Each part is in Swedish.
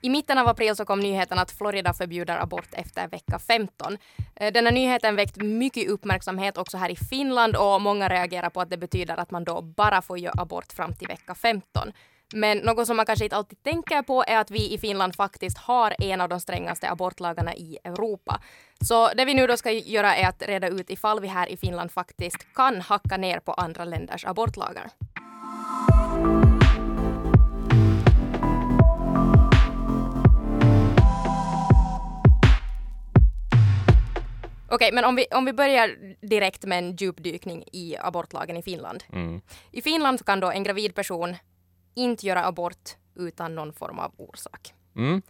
I mitten av april så kom nyheten att Florida förbjuder abort efter vecka 15. Den här nyheten väckt mycket uppmärksamhet också här i Finland och många reagerar på att det betyder att man då bara får göra abort fram till vecka 15. Men något som man kanske inte alltid tänker på är att vi i Finland faktiskt har en av de strängaste abortlagarna i Europa. Så det vi nu då ska göra är att reda ut ifall vi här i Finland faktiskt kan hacka ner på andra länders abortlagar. Okej, men om vi, om vi börjar direkt med en djupdykning i abortlagen i Finland. Mm. I Finland kan då en gravid person inte göra abort utan någon form av orsak. Mm.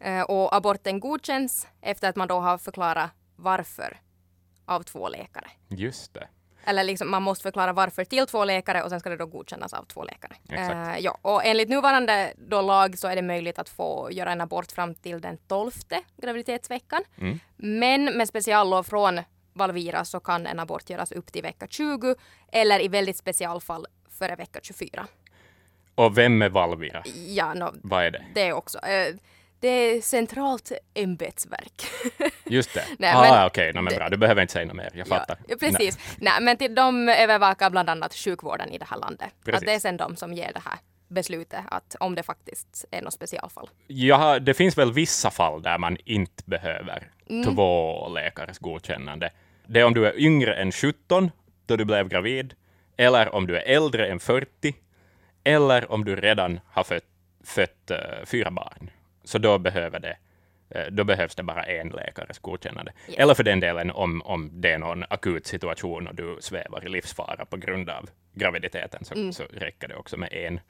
Eh, och aborten godkänns efter att man då har förklarat varför av två läkare. Just det. Eller liksom man måste förklara varför till två läkare och sen ska det då godkännas av två läkare. Exakt. Eh, ja, och enligt nuvarande då lag så är det möjligt att få göra en abort fram till den tolfte graviditetsveckan. Mm. Men med speciallov från Valvira så kan en abort göras upp till vecka 20 eller i väldigt specialfall före vecka 24. Och vem är Valvira? Ja, no, Vad är det? det också. Eh, det är centralt ämbetsverk. Just det. Nej, ah, men- okej, no, men bra. Du behöver inte säga något mer. Jag fattar. Ja, precis. Nej. men till, de övervakar bland annat sjukvården i det här landet. Precis. Att det är sen de som ger det här beslutet att om det faktiskt är något specialfall. Ja, det finns väl vissa fall där man inte behöver Mm. två läkares godkännande. Det är om du är yngre än 17 då du blev gravid, eller om du är äldre än 40, eller om du redan har fött, fött eh, fyra barn. Så då, behöver det, eh, då behövs det bara en läkares godkännande. Yes. Eller för den delen om, om det är någon akut situation och du svävar i livsfara på grund av graviditeten, så, Mm. så räcker det också med en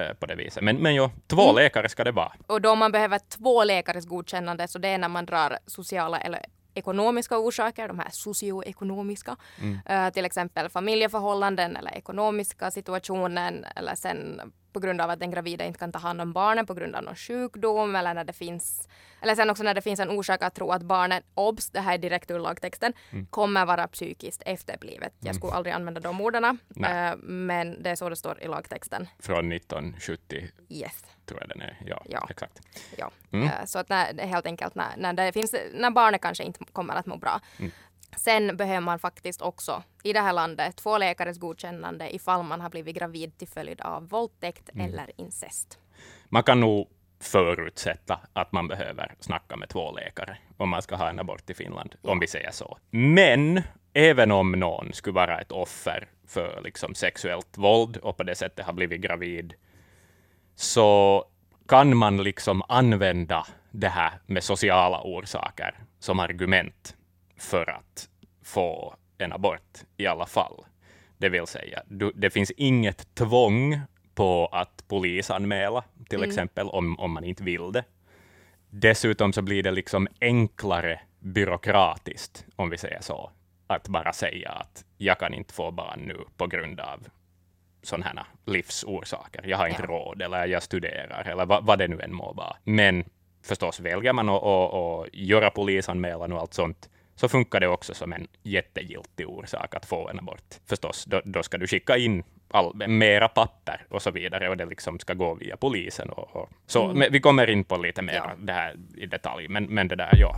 eh, på det viset. Men, men ja, två läkare ska det vara. Och då man behöver två läkares godkännande så det är när man drar sociala eller ekonomiska orsaker, de här socioekonomiska, eh, till exempel familjeförhållanden eller ekonomiska situationen eller sen på grund av att den gravida inte kan ta hand om barnen på grund av någon sjukdom eller när det finns eller sen också när det finns en orsak att tro att barnet, obs, det här är direkt ur lagtexten, kommer vara psykiskt efterblivet. Jag skulle aldrig använda de orden, eh, men det är så det står i lagtexten. Från 1970, Yes. tror jag den är. Ja, Ja. exakt. Ja. Mm. Eh, Så att när, helt enkelt när, när, det finns, när barnet kanske inte kommer att må bra. Sen behöver man faktiskt också i det här landet två läkares godkännande ifall man har blivit gravid till följd av våldtäkt Mm. eller incest. Man kan nog förutsätta att man behöver snacka med två läkare om man ska ha en abort i Finland, om vi säger så. Men även om någon skulle vara ett offer för liksom, sexuellt våld och på det sättet har blivit gravid, så kan man liksom använda det här med sociala orsaker som argument för att få en abort i alla fall. Det vill säga, du, det finns inget tvång på att polisanmäla, till exempel, om, om man inte vill det. Dessutom så blir det liksom enklare byråkratiskt, om vi säger så, att bara säga att jag kan inte få barn nu på grund av sådana här livsorsaker. Jag har inte Ja. råd, eller jag studerar, eller vad, vad det nu än må vara. Men förstås, väljer man att, att, att göra polisanmälan och allt sånt, så funkar det också som en jättegiltig orsak att få en abort. Förstås, då, då ska du skicka in all, mera papper och så vidare, och det liksom ska gå via polisen. Och, och. Så, men vi kommer in på lite mer Ja. det här i detalj, men, men det där, ja.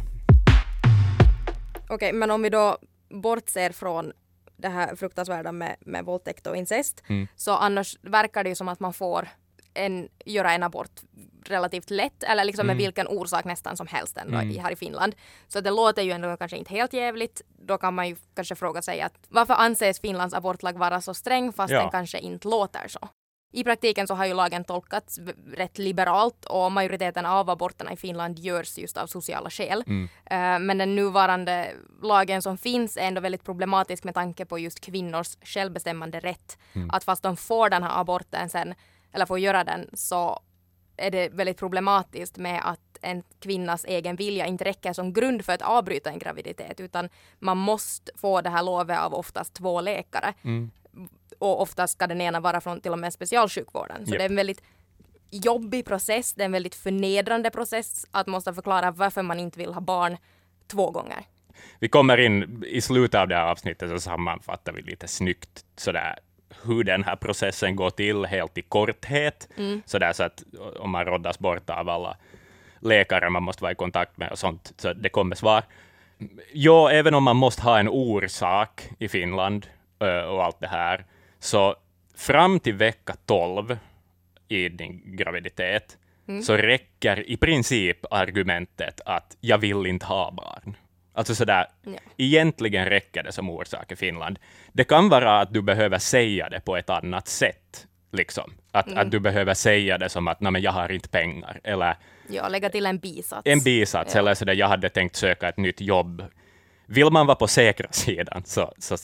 Okej, men om vi då bortser från det här fruktansvärda med, med våldtäkt och incest, Mm. så annars verkar det ju som att man får en, göra en abort relativt lätt, eller liksom med vilken orsak nästan som helst ändå i, här i Finland. Så det låter ju ändå kanske inte helt jävligt. Då kan man ju kanske fråga sig att varför anses Finlands abortlag vara så sträng fast Ja. den kanske inte låter så? I praktiken så har ju lagen tolkats rätt liberalt och majoriteten av aborterna i Finland görs just av sociala skäl. Eh, Men den nuvarande lagen som finns är ändå väldigt problematisk med tanke på just kvinnors självbestämmande rätt. Att fast de får den här aborten sen, eller får göra den, så är det väldigt problematiskt med att en kvinnas egen vilja inte räcker som grund för att avbryta en graviditet utan man måste få det här lovet av oftast två läkare. Och oftast ska den ena vara från till och med specialsjukvården. Så Japp. det är en väldigt jobbig process, det är en väldigt förnedrande process att måste förklara varför man inte vill ha barn två gånger. Vi kommer in i slutet av det här avsnittet så sammanfattar vi lite snyggt sådär hur den här processen går till helt i korthet. Sådär så att om man råddas bort av alla läkare man måste vara i kontakt med och sånt, så det kommer svar. Ja, även om man måste ha en orsak i Finland och allt det här, så fram till vecka 12 i din graviditet, så räcker i princip argumentet att jag vill inte ha barn. Alltså sådär, Ja. egentligen räcker det som orsak i Finland. Det kan vara att du behöver säga det på ett annat sätt. Liksom. Att, att du behöver säga det som att Nej, men jag har inte pengar, eller Ja, lägga till en bisats. en bisats, Ja. eller sådär, jag hade tänkt söka ett nytt jobb. Vill man vara på säkra sidan, så, så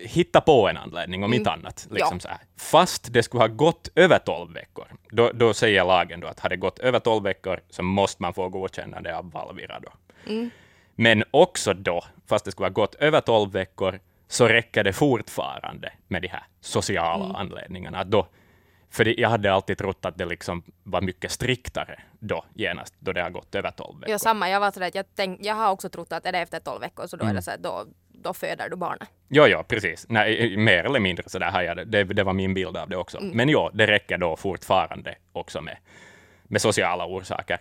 hitta på en anledning, om inte annat. Liksom Mm. Ja. Fast det skulle ha gått över 12 veckor, då, då säger lagen då att har det gått över 12 veckor så måste man få godkännande av Valvira. Då. Mm. Men också då, fast det skulle ha gått över 12 veckor, så räcker det fortfarande med de här sociala Mm. anledningarna. Då, för det, jag hade alltid trott att det liksom var mycket striktare då, genast, då det har gått över 12 veckor. Ja, samma. Jag var sådär jag, tänk, jag har också trott att är det efter 12 veckor så då Mm. är det så att då, då föder du barnet. Jo, jo, precis. Nej, mer eller mindre så där har jag det. det. Det var min bild av det också. Mm. Men ja, det räcker då fortfarande också med, med sociala orsaker.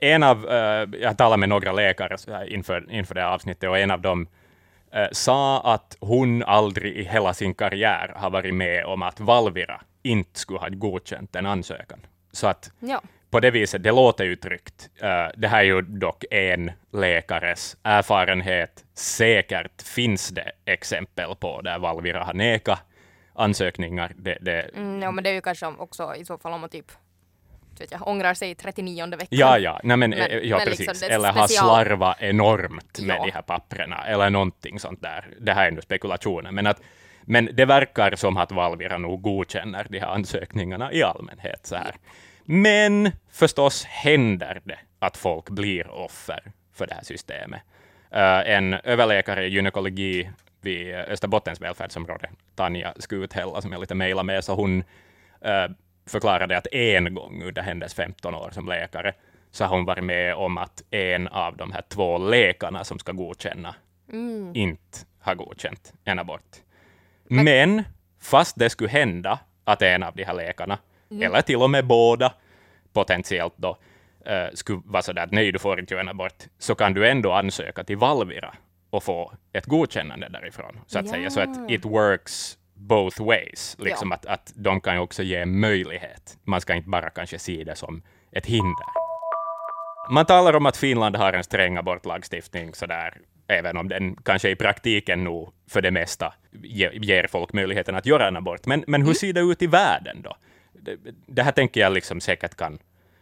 En av, eh, jag talade med några läkare så här inför, inför det här avsnittet och en av dem eh, sa att hon aldrig i hela sin karriär har varit med om att Valvira inte skulle ha godkänt en ansökan. Så att Ja. på det viset, det låter ju tryggt. Eh, det här är ju dock en läkares erfarenhet. Säkert finns det exempel på där Valvira har nekat ansökningar. Det, det, Mm, ja, men det är ju kanske också i så fall om man typ vet jag, ångrar sig i 39 veckan. Ja, ja, nej, men, Men- eh, ja men precis. liksom det är eller har slarvat enormt med Ja. de här papperna, eller någonting sånt där. Det här är nu spekulationer, men, att, men det verkar som att Valvira nog godkänner de här ansökningarna i allmänhet. Så här. Men förstås händer det att folk blir offer för det här systemet. Eh, en överläkare i gynekologi vid Österbottens välfärdsområde, Tanja Skuthälla, som jag lite mejlar med, så hon eh, förklarade att en gång under hennes 15 år som läkare så har hon varit med om att en av de här två läkarna som ska godkänna inte har godkänt en abort. Men, fast det skulle hända att en av de här läkarna, eller till och med båda, potentiellt då, eh, skulle vara sådär att nej, du får inte göra en abort, så kan du ändå ansöka till Valvira och få ett godkännande därifrån, så att Ja. säga. Så att it works both ways. Liksom att, att de kan ju också ge möjlighet. Man ska inte bara kanske se det som ett hinder. Man talar om att Finland har en sträng abortlagstiftning, sådär, även om den kanske i praktiken nog för det mesta ge, ger folk möjligheten att göra en abort. Men, men hur ser det ut i världen då? Det, det här tänker jag liksom säkert kan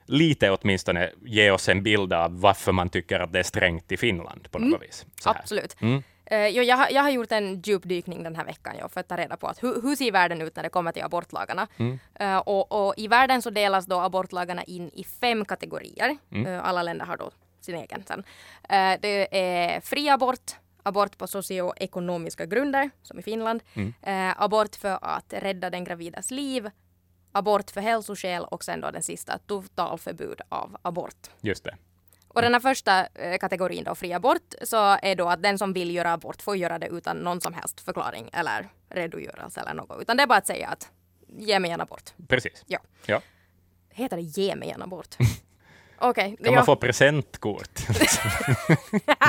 lite åtminstone ge oss en bild av varför man tycker att det är strängt i Finland på något vis. Så här. Absolut. Mm. Eh, jo, jag, har- jag har gjort en djupdykning den här veckan jo, för att ta reda på att hur, hur ser världen ut när det kommer till abortlagarna. Mm. Eh, och, och I världen så delas då abortlagarna in i fem kategorier. Mm. Eh, alla länder har då sin egen sen. Det är fri abort, abort på socioekonomiska grunder, som i Finland, Mm. abort för att rädda den gravidas liv, abort för hälsoskäl och sen då den sista, totalförbud av abort. Just det. Och den här första eh, kategorin då, fri abort, så är då att den som vill göra abort får göra det utan någon som helst förklaring eller redogörelse eller något. Utan det är bara att säga att ge mig en abort. Precis. Ja. Ja. Heter det ge mig en abort? Okej. Kan ja. man få presentkort?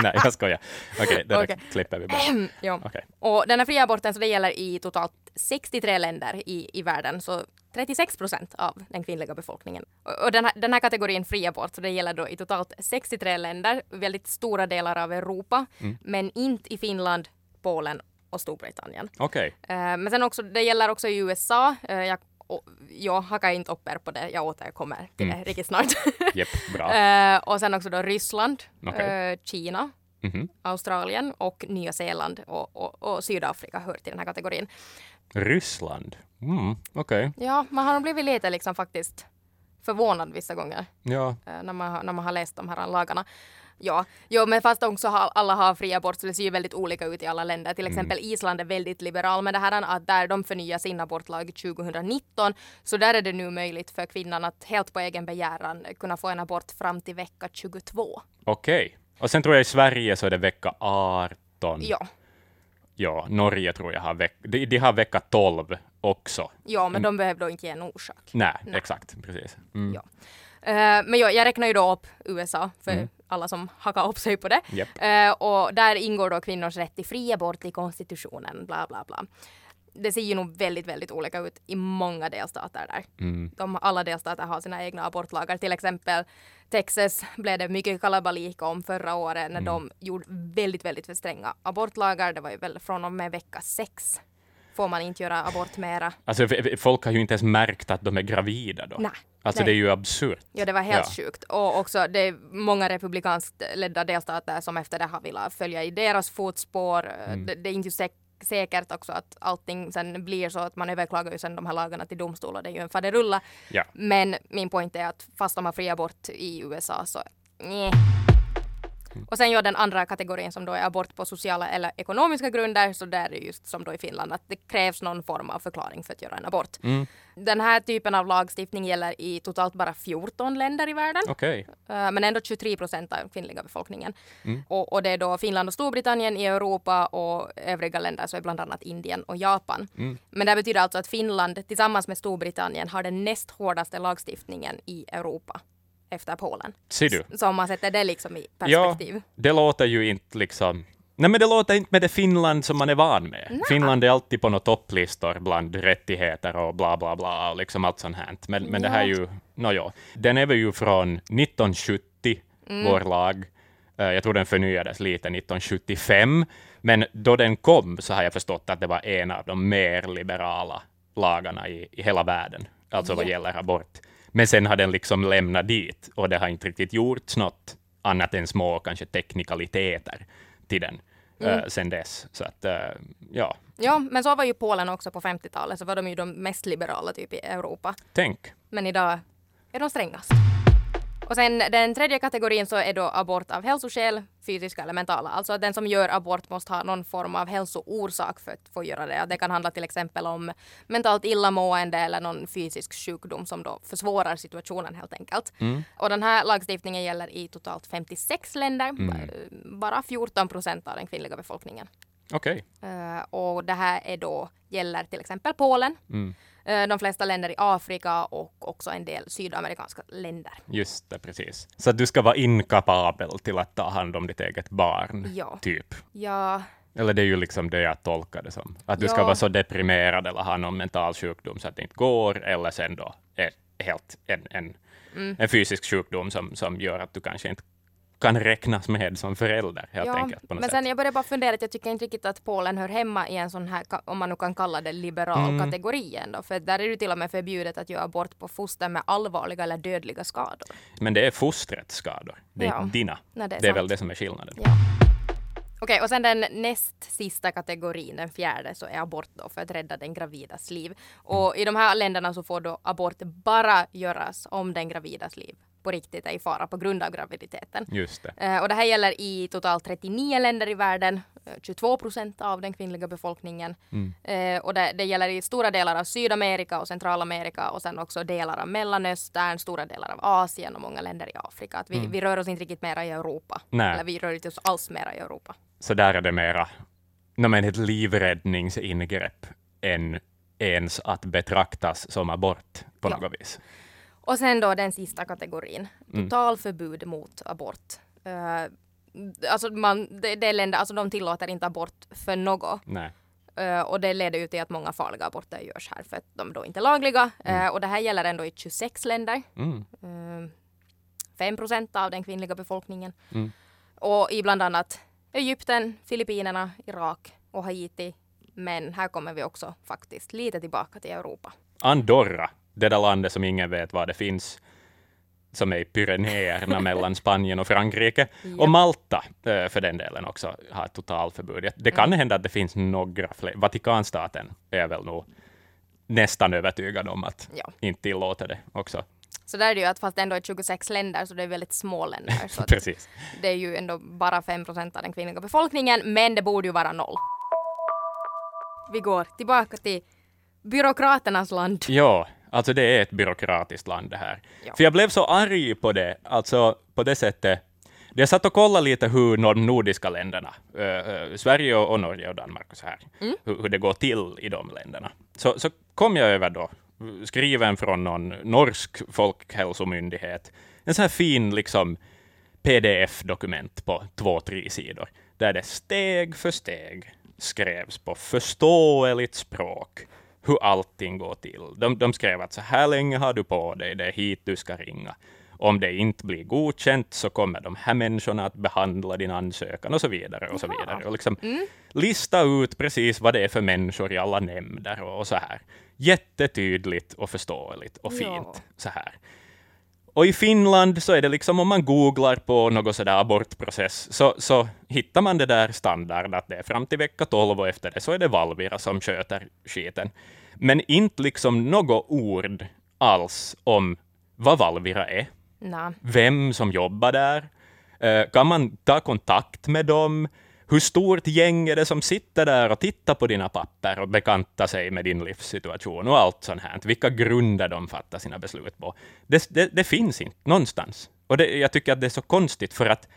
Nej, jag skojar. Okej, det där Okej. klipper vi bort. ja. Okej. Och den här fria aborten så det gäller i totalt 63 länder i, i världen. Så 36 procent av den kvinnliga befolkningen. Och, och den, här, den här kategorin fri abort så det gäller då i totalt 63 länder, väldigt stora delar av Europa, men inte i Finland, Polen och Storbritannien. Okej. Eh, men sen också, det gäller också i USA. Uh, jag, jag hakar inte upp er på det, jag återkommer till det riktigt snart. Jepp, bra. Eh, och sen också då Ryssland, Okej. eh, Kina, Mhm. Australien och Nya Zeeland och, och, och Sydafrika hör till den här kategorin. Ryssland. Mm, Okej. Ja, man har blivit lite liksom faktiskt förvånad vissa gånger Ja. eh, när, man, när man har läst de här lagarna. Ja, jo, men fast också har, alla har fri abort så det ser ju väldigt olika ut i alla länder. Till exempel Island är väldigt liberal med det här att där de förnyar sin abortlag 2019 så där är det nu möjligt för kvinnan att helt på egen begäran kunna få en abort fram till vecka 22. Okej. Och sen tror jag i Sverige så är det vecka 18. Ja, Ja, Norge tror jag har vecka... De, de har vecka 12 också. ja men de behöver då inte ge en orsak. Nej, exakt. Precis. Mm. Ja. Uh, men jo, jag räknar ju då upp USA för mm. Alla som hakar upp sig på det. Yep. Uh, och där ingår då kvinnors rätt till fri abort i konstitutionen, bla bla bla det ser ju nog väldigt, väldigt olika ut i många delstater där. Mm. De, alla delstater har sina egna abortlagar. Till exempel Texas blev det mycket kalabalik om förra året när mm. de gjorde väldigt, väldigt för stränga abortlagar. Det var ju väl från och med vecka sex får man inte göra abort mera. Alltså folk har ju inte ens märkt att de är gravida då. Nej. Alltså Nej. det är ju absurt. Ja, det var helt ja. sjukt. Och också det är många republikanskt ledda delstater som efter det har velat följa i deras fotspår. Mm. Det, det, är inte säkert säkert också att allting sen blir så att man överklagar ju sen de här lagarna till domstol och det är ju en faderulla. Ja. Men min point är att fast de har fri abort i USA så nej. Och sen gör den andra kategorin som då är abort på sociala eller ekonomiska grunder, så där är det just som då i Finland att det krävs någon form av förklaring för att göra en abort. Mm. Den här typen av lagstiftning gäller i totalt bara 14 länder i världen. Okay. Eh, men ändå 23 procent av kvinnliga befolkningen. Mm. Och, och, det är då Finland och Storbritannien i Europa och övriga länder så är bland annat Indien och Japan. Mm. Men det betyder alltså att Finland tillsammans med Storbritannien har den näst hårdaste lagstiftningen i Europa efter Polen. Ser du? Så om man sätter det liksom i perspektiv. Ja, det låter ju inte liksom Nej, men det låter inte med det Finland som man är van med. Nej. Finland är alltid på några topplistor bland rättigheter och bla bla bla och liksom allt sånt här. Men, men ja. det här är ju, nåja, den är väl ju från 1970, mm. vår lag. Uh, jag tror den förnyades lite 1975, men då den kom så har jag förstått att det var en av de mer liberala lagarna i, i hela världen, alltså ja. vad gäller abort. Men sen har den liksom lämnat dit och det har inte riktigt gjorts något annat än små kanske teknikaliteter till den mm. uh, sen dess. Så att, uh, ja. Ja, men så var ju Polen också på 50-talet, så var de ju de mest liberala typ i Europa. Tänk. Men idag är de strängast. Och sen den tredje kategorin så är då abort av hälsoskäl, fysiska eller mentala. Alltså att den som gör abort måste ha någon form av hälsoorsak för att få göra det. Det kan handla till exempel om mentalt illamående eller någon fysisk sjukdom som då försvårar situationen helt enkelt. Mm. Och den här lagstiftningen gäller i totalt 56 länder, mm. bara 14 procent av den kvinnliga befolkningen. Okej. Okay. Eh, och det här är då, gäller till exempel Polen. Mm. Eh, de flesta länder i Afrika och också en del sydamerikanska länder. Just det, precis. Så du ska vara inkapabel till att ta hand om ditt eget barn, ja. typ? Ja. Eller det är ju liksom det jag tolkar det som. Att du ja. ska vara så deprimerad eller ha någon mental sjukdom så att det inte går, eller sen då är helt en, en, mm. en fysisk sjukdom som, som gör att du kanske inte kan räknas med som förälder helt ja, enkelt. På något men sätt. sen jag började bara fundera att jag tycker inte riktigt att Polen hör hemma i en sån här, om man nu kan kalla det liberal mm. kategori ändå. För där är det till och med förbjudet att göra abort på foster med allvarliga eller dödliga skador. Men det är fostrets skador, det är ja. dina. Nej, det är, det är väl det som är skillnaden. Ja. Okej, och sen den näst sista kategorin, den fjärde, så är abort då för att rädda den gravidas liv. Och i de här länderna så får då abort bara göras om den gravidas liv på riktigt är i fara på grund av graviditeten. Just det. Eh, och det här gäller i totalt 39 länder i världen, 22 eh, procent av den kvinnliga befolkningen. Mm. Eh, och det, det, gäller i stora delar av Sydamerika och Centralamerika och sen också delar av Mellanöstern, stora delar av Asien och många länder i Afrika. Att vi, mm. vi rör oss inte riktigt mera i Europa. Nej. Eller vi rör inte oss alls mera i Europa. Så där är det mera no, men ett livräddningsingrepp än ens att betraktas som abort på ja. något vis. Och sen då den sista kategorin, Mm. totalförbud mot abort. Uh, alltså man, det, det länder, alltså de tillåter inte abort för något. Nej. Uh, och det leder ju till att många farliga aborter görs här för att de då inte är lagliga. Mm. Uh, och det här gäller ändå i 26 länder. Mm. Uh, 5 procent av den kvinnliga befolkningen. Mm. Och i bland annat Egypten, Filippinerna, Irak och Haiti. Men här kommer vi också faktiskt lite tillbaka till Europa. Andorra det där landet som ingen vet var det finns, som är i Pyrenéerna mellan Spanien och Frankrike. Ja. Och Malta, eh, för den delen också, har ett totalförbud. Det kan mm. hända att det finns några fler. Vatikanstaten är väl nog nästan övertygad om att ja. inte tillåter det också. Så där är det ju att fast det ändå är 26 länder så det är väldigt små länder. Så Precis. Det är ju ändå bara 5 procent av den kvinnliga befolkningen, men det borde ju vara noll. Vi går tillbaka till byråkraternas land. Ja, Alltså det är ett byråkratiskt land det här. Ja. För jag blev så arg på det, alltså på det sättet. Jag satt och kollade lite hur de nordiska länderna, äh, Sverige och, och Norge och Danmark och så här, mm. hur, hur, det går till i de länderna. Så, så kom jag över då skriven från någon norsk folkhälsomyndighet. En sån här fin liksom pdf-dokument på två, tre sidor, där det steg för steg skrevs på förståeligt språk hur allting går till. De, de skrev att så här länge har du på dig, det är hit du ska ringa. Om det inte blir godkänt så kommer de här människorna att behandla din ansökan och så vidare. och så vidare. Och liksom mm. Lista ut precis vad det är för människor i alla nämnder och, och så här. Jättetydligt och förståeligt och fint. Ja. så här. Och i Finland så är det liksom om man googlar på något sådär abortprocess så, så hittar man det där standard att det är fram till vecka 12 och efter det så är det Valvira som sköter skiten. Men inte liksom något ord alls om vad Valvira är. Nej. Vem som jobbar där. Uh, kan man ta kontakt med dem? Hur stort gäng är det som sitter där och tittar på dina papper och bekantar sig med din livssituation och allt sånt här? Vilka grunder de fattar sina beslut på. Det, det, det finns inte någonstans. Och det, jag tycker att det är så konstigt, för att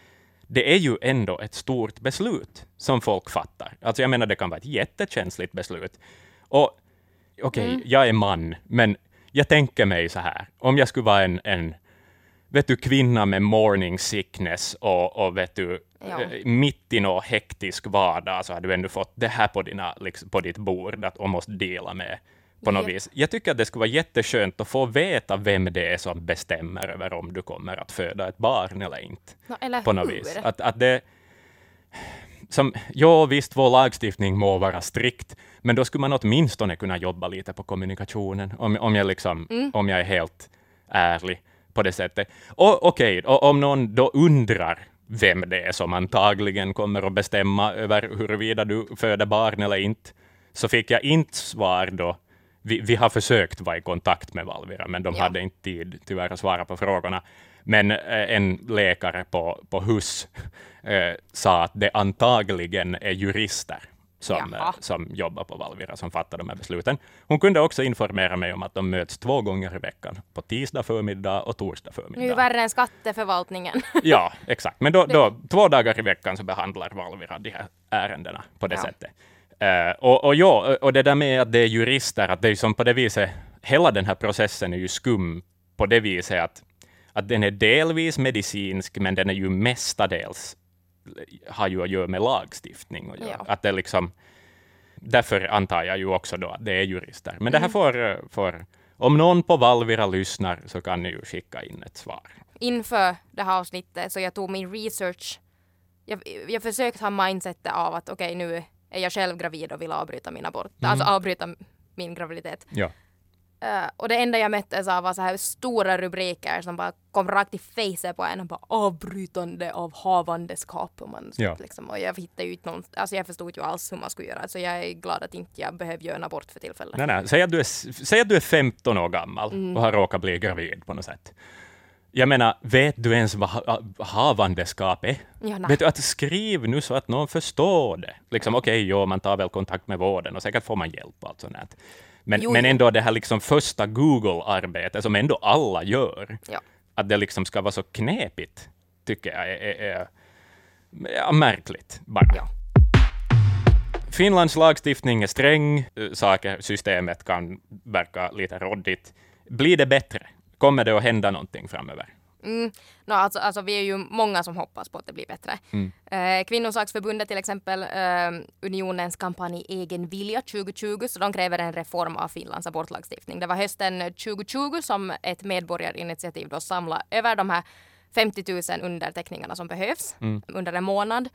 det är ju ändå ett stort beslut som folk fattar. Alltså jag menar, det kan vara ett jättekänsligt beslut. Och okej, okay, mm. jag är man, men jag tänker mig så här, om jag skulle vara en, en vet du, kvinna med morning sickness och, och vet du, ja. Eh, mitt i någon hektisk vardag så har du ändå fått det här på, dina, liksom, på ditt bord att, och måste dela med på något ja. vis. Jag tycker att det skulle vara jätteskönt att få veta vem det är som bestämmer över om du kommer att föda ett barn eller inte. No, eller på något hur? vis. Att, att det, som, ja, visst, vår lagstiftning må vara strikt, men då skulle man åtminstone kunna jobba lite på kommunikationen, om, om, jag, liksom, mm. om jag är helt ärlig på det sättet. Och okej, okay, om någon då undrar vem det är som antagligen kommer att bestämma över huruvida du föder barn eller inte, så fick jag inte svar då. Vi, vi har försökt vara i kontakt med Valvira, men de ja. hade inte tid tyvärr att svara på frågorna. Men eh, en läkare på, på HUS eh, sa att det antagligen är jurister som, eh, som jobbar på Valvira som fattar de här besluten. Hon kunde också informera mig om att de möts två gånger i veckan, på tisdag förmiddag och torsdag förmiddag. Nu värre än skatteförvaltningen. ja, exakt. Men då, då, två dagar i veckan så behandlar Valvira de här ärendena på det ja. sättet. Uh, och, och, ja, och det där med att det är jurister, att det är som på det viset, hela den här processen är ju skum på det viset att, att den är delvis medicinsk, men den är ju mestadels har ju att göra med lagstiftning. Och ja. att det liksom, därför antar jag ju också då att det är jurister. Men mm. det här mm. får, får, om någon på Valvira lyssnar så kan ni ju skicka in ett svar. Inför det här avsnittet så jag tog min research. Jag, jag försökte ha mindsetet av att okej okay, nu är jag själv gravid och vill avbryta min abort, mm. alltså avbryta min graviditet. Ja. Uh, och det enda jag möttes av var så här stora rubriker som bara kom rakt i facet på en. Bara avbrytande av havandeskap. Och, man, ja. liksom, och jag hittade inte någon, alltså jag förstod ju alls hur man skulle göra. Så jag är glad att inte jag behöver göra en abort för tillfället. Nej, nej. Säg, att du är, säg att du är 15 år gammal mm. och har råkat bli gravid på något sätt. Jag menar, vet du ens vad havandeskap är? Ja, vet du att skriv nu så att någon förstår det. Liksom, Okej, okay, man tar väl kontakt med vården och säkert får man hjälp och allt sånt. Men, men ändå det här liksom första Google-arbetet som ändå alla gör, ja. att det liksom ska vara så knepigt, tycker jag är, är, är märkligt bara. Ja. Finlands lagstiftning är sträng, saker, systemet kan verka lite råddigt. Blir det bättre? Kommer det att hända någonting framöver? Mm. No, alltså, alltså, vi är ju många som hoppas på att det blir bättre. Mm. Eh, Kvinnosaksförbundet till exempel, eh, Unionens kampanj Egen vilja 2020, så de kräver en reform av Finlands abortlagstiftning. Det var hösten 2020 som ett medborgarinitiativ då samlade över de här 50 000 underteckningarna som behövs mm. under en månad.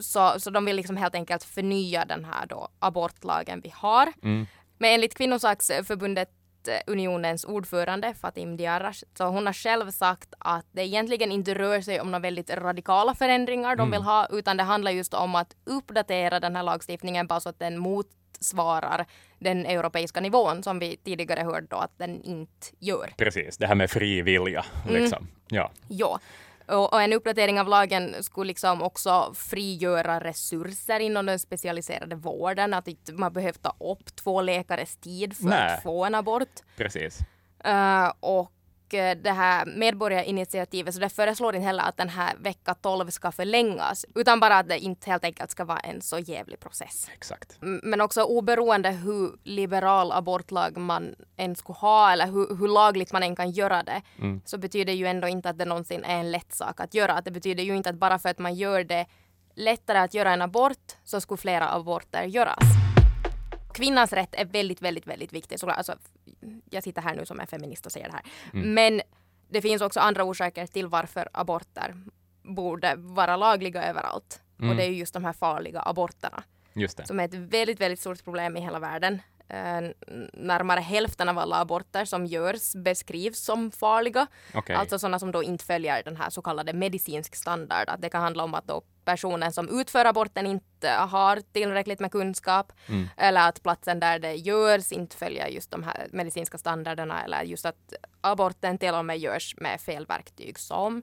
Så, så de vill liksom helt enkelt förnya den här då abortlagen vi har. Mm. Men enligt Kvinnosaksförbundet unionens ordförande Fatim Diarra, så hon har själv sagt att det egentligen inte rör sig om några väldigt radikala förändringar de mm. vill ha, utan det handlar just om att uppdatera den här lagstiftningen bara så att den motsvarar den europeiska nivån som vi tidigare hörde då att den inte gör. Precis, det här med fri vilja. Mm. Liksom. Mm. Ja. ja. Och, och, en uppdatering av lagen skulle liksom också frigöra resurser inom den specialiserade vården. Att man behöver ta upp två läkares tid för Nej. att få en abort. Precis. Uh, och det här medborgarinitiativet så det föreslår inte heller att den här vecka 12 ska förlängas utan bara att det inte helt enkelt ska vara en så jävlig process. Exakt. Men också oberoende hur liberal abortlag man än skulle ha eller hur, hur lagligt man än kan göra det mm. så betyder ju ändå inte att det någonsin är en lätt sak att göra. Att det betyder ju inte att bara för att man gör det lättare att göra en abort så skulle flera aborter göras. Kvinnans rätt är väldigt, väldigt, väldigt viktig. Så, alltså, jag sitter här nu som en feminist och säger det här. Mm. Men det finns också andra orsaker till varför aborter borde vara lagliga överallt. Mm. Och det är just de här farliga aborterna. Som är ett väldigt, väldigt stort problem i hela världen. Uh, närmare hälften av alla aborter som görs beskrivs som farliga. Okay. Alltså sådana som då inte följer den här så kallade medicinsk standard. Att det kan handla om att då personen som utför aborten inte har tillräckligt med kunskap mm. eller att platsen där det görs inte följer just de här medicinska standarderna eller just att aborten till och med görs med fel verktyg som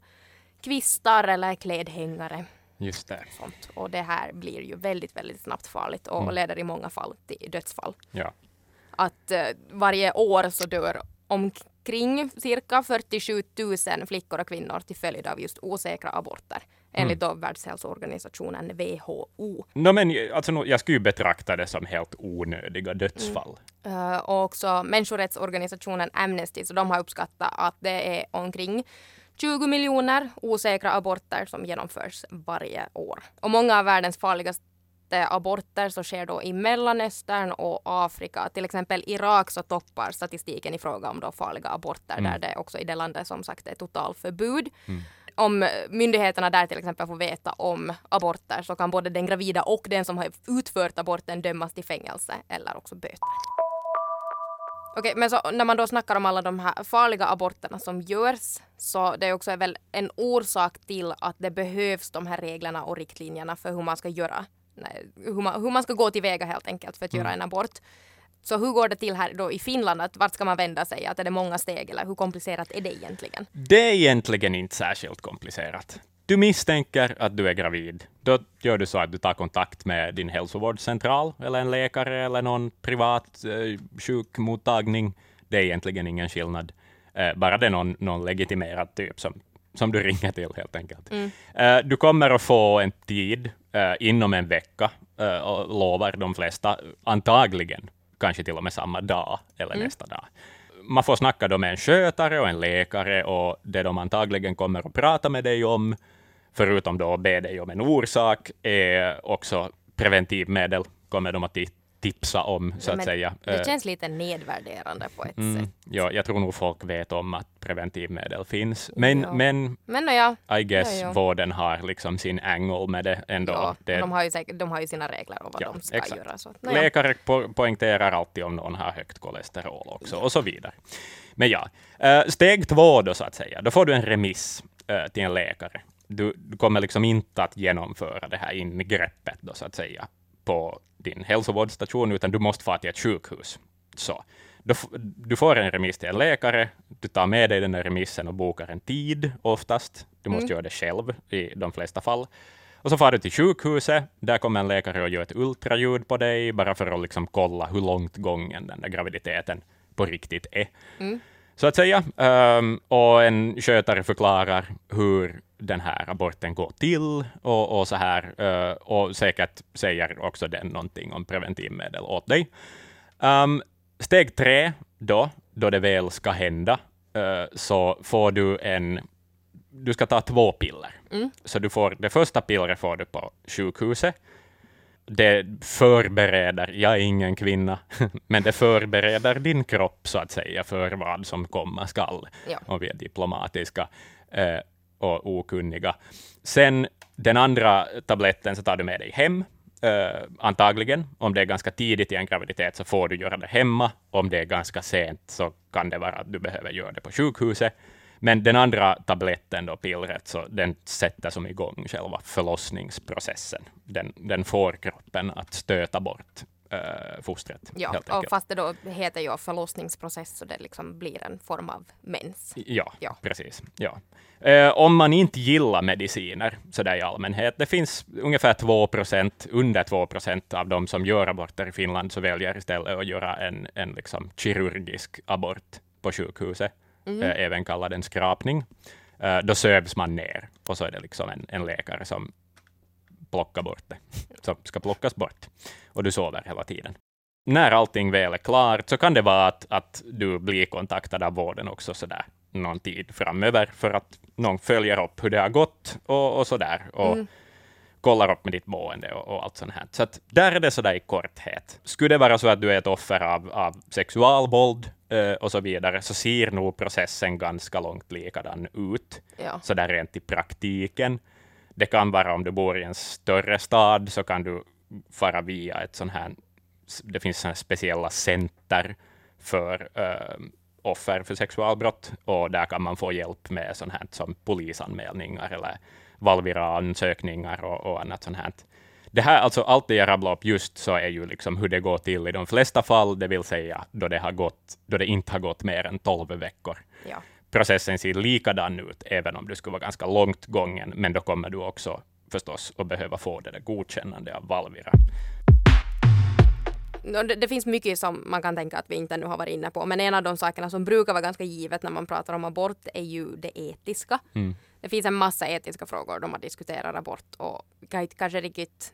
kvistar eller klädhängare. Just det. Sånt. Och det här blir ju väldigt, väldigt snabbt farligt och mm. leder i många fall till dödsfall. Ja. Att uh, varje år så dör omkring cirka 47 000 flickor och kvinnor till följd av just osäkra aborter. Enligt mm. då Världshälsoorganisationen WHO. No, men, alltså, jag skulle ju betrakta det som helt onödiga dödsfall. Mm. Uh, och också människorättsorganisationen Amnesty, så de har uppskattat att det är omkring 20 miljoner osäkra aborter som genomförs varje år. Och många av världens farligaste aborter så sker då i Mellanöstern och Afrika. Till exempel Irak så toppar statistiken i fråga om då farliga aborter mm. där det också i det landet som sagt är totalförbud. Mm. Om myndigheterna där till exempel får veta om aborter så kan både den gravida och den som har utfört aborten dömas till fängelse eller också böter. Okej, men så när man då snackar om alla de här farliga aborterna som görs så det är också väl en orsak till att det behövs de här reglerna och riktlinjerna för hur man ska göra, nej, hur, man, hur man ska gå tillväga helt enkelt för att mm. göra en abort. Så hur går det till här då i Finland? Att vart ska man vända sig? Att är det många steg eller hur komplicerat är det egentligen? Det är egentligen inte särskilt komplicerat. Du misstänker att du är gravid. Då gör du så att du tar kontakt med din hälsovårdscentral eller en läkare eller någon privat eh, sjukmottagning. Det är egentligen ingen skillnad. Eh, bara det är någon, någon legitimerad typ som, som du ringer till helt enkelt. Mm. Eh, du kommer att få en tid eh, inom en vecka, eh, och lovar de flesta, antagligen kanske till och med samma dag eller mm. nästa dag. Man får snacka då med en skötare och en läkare och det de antagligen kommer att prata med dig om, förutom då att be dig om en orsak, är också preventivmedel kommer de att tipsa om, så att säga. Det eh, känns lite nedvärderande på ett mm, sätt. Ja, jag tror nog folk vet om att preventivmedel finns. Men, ja. men, men ja. I guess ja, ja. vården har liksom sin angle med det ändå. Ja, det, de, har ju säkert, de har ju sina regler och vad ja, de ska exakt. göra. Så, Läkare po poängterar alltid om någon har högt kolesterol också, och så vidare. Men ja, eh, steg två då, så att säga. Då får du en remiss eh, till en läkare. Du, du kommer liksom inte att genomföra det här ingreppet då, så att säga, på din hälsovårdsstation, utan du måste få till ett sjukhus. Så. Du får en remiss till en läkare, du tar med dig den där remissen och bokar en tid oftast. Du måste mm. göra det själv i de flesta fall. Och så far du till sjukhuset, där kommer en läkare och gör ett ultraljud på dig, bara för att liksom kolla hur långt gången den där graviditeten på riktigt är. Mm. Så att säga. Um, och en skötare förklarar hur den här aborten går till och, och så här. Uh, och säkert säger också den någonting om preventivmedel åt dig. Um, steg tre, då, då det väl ska hända, uh, så får du en... Du ska ta två piller. Mm. Så du får, det första pillret får du på sjukhuset. Det förbereder, jag är ingen kvinna, men det förbereder din kropp så att säga för vad som komma skall, ja. om vi är diplomatiska. Uh, och okunniga. Sen den andra tabletten så tar du med dig hem, Uh, antagligen. Om det är ganska tidigt i en graviditet så får du göra det hemma. Om det är ganska sent så kan det vara att du behöver göra det på sjukhuset. Men den andra tabletten, då, pillret, så den sätter som igång själva förlossningsprocessen. Den, den får kroppen att stöta bort äh, fostret. Ja, och fast det då heter ju förlossningsprocess så det liksom blir en form av mens. Ja, ja. precis. Ja. Eh, om man inte gillar mediciner så där i allmänhet, det finns ungefär 2 procent, under 2 procent av de som gör aborter i Finland så väljer istället att göra en, en liksom kirurgisk abort på sjukhuset. Mm. äh, även kallad en skrapning. Äh, då sövs man ner och så är det liksom en, en läkare som plockar bort det, som ska plockas bort. Och du sover hela tiden. När allting väl är klart så kan det vara att, att du blir kontaktad av vården också sådär någon tid framöver för att någon följer upp hur det har gått och, och sådär. Och mm. kollar upp med ditt mående och, och allt sånt här. Så att där är det sådär i korthet. Skulle det vara så att du är ett offer av, av sexualvåld och så vidare, så ser nog processen ganska långt likadan ut. Ja. Så där rent i praktiken. Det kan vara om du bor i en större stad, så kan du fara via ett sånt här, det finns såna speciella center för uh, offer för sexualbrott och där kan man få hjälp med sånt här som polisanmälningar eller Valvira-ansökningar och, och annat sånt här. Det här, alltså allt det jag rabblade upp just så är ju liksom hur det går till i de flesta fall, det vill säga då det, har gått, då det inte har gått mer än tolv veckor. Ja. Processen ser likadan ut, även om du skulle vara ganska långt gången, men då kommer du också förstås att behöva få det där godkännande av Valvira. Det, det, finns mycket som man kan tänka att vi inte nu har varit inne på, men en av de sakerna som brukar vara ganska givet när man pratar om abort är ju det etiska. Mm. Det finns en massa etiska frågor då man diskuterar abort och kanske riktigt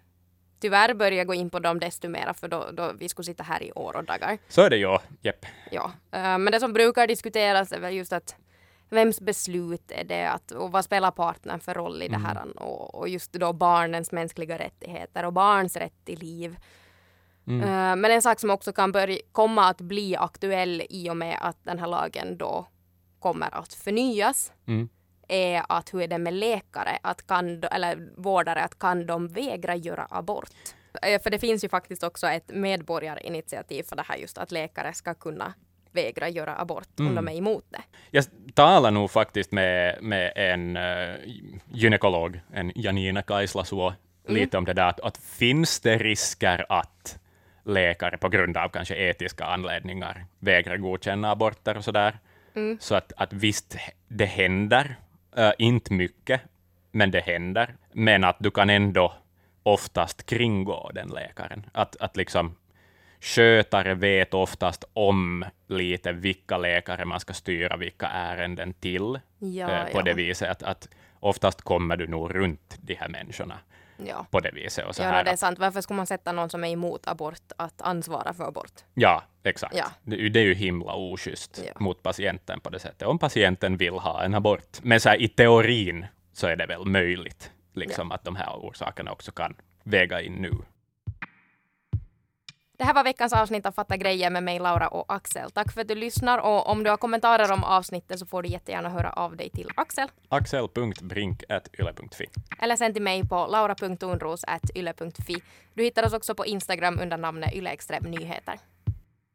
tyvärr börja gå in på dem desto mer för då, då vi skulle sitta här i år och dagar. Så är det ju, jepp. Ja, uh, men det som brukar diskuteras är väl just att vems beslut är det att, och vad spelar partnern för roll i mm. det här och, och just då barnens mänskliga rättigheter och barns rätt till liv. Mm. Uh, men en sak som också kan börja, komma att bli aktuell i och med att den här lagen då kommer att förnyas mm. Är att hur är det med läkare, att kan, eller vårdare, att kan de vägra göra abort? Uh, för det finns ju faktiskt också ett medborgarinitiativ för det här just att läkare ska kunna vägra göra abort mm. om de är emot det. Jag talar nog faktiskt med, med en uh, gynekolog, en Janina Kaislasuo, mm. lite om det där, att, att finns det risker att läkare på grund av kanske etiska anledningar vägrar godkänna aborter och sådär. Mm. Så att, att visst, det händer, uh, inte mycket, men det händer. Men att du kan ändå oftast kringgå den läkaren. Att, att liksom skötare vet oftast om lite vilka läkare man ska styra vilka ärenden till. Ja, uh, på ja. det viset att, att oftast kommer du nog runt de här människorna ja. på det viset. Och så ja, här. det är sant. Varför skulle man sätta någon som är emot abort att ansvara för abort? Ja, exakt. Ja. Det, det, är ju himla oschysst ja. mot patienten på det sättet, om patienten vill ha en abort. Men så här, i teorin så är det väl möjligt liksom, att de här orsakerna också kan väga in nu. Det här var veckans avsnitt av Fatta grejer med mig, Laura och Axel. Tack för att du lyssnar och om du har kommentarer om avsnittet så får du jättegärna höra av dig till Axel. axel.brink.yle.fi Eller sen till mig på laura.unros.yle.fi. Du hittar oss också på Instagram under namnet Yle Nyheter.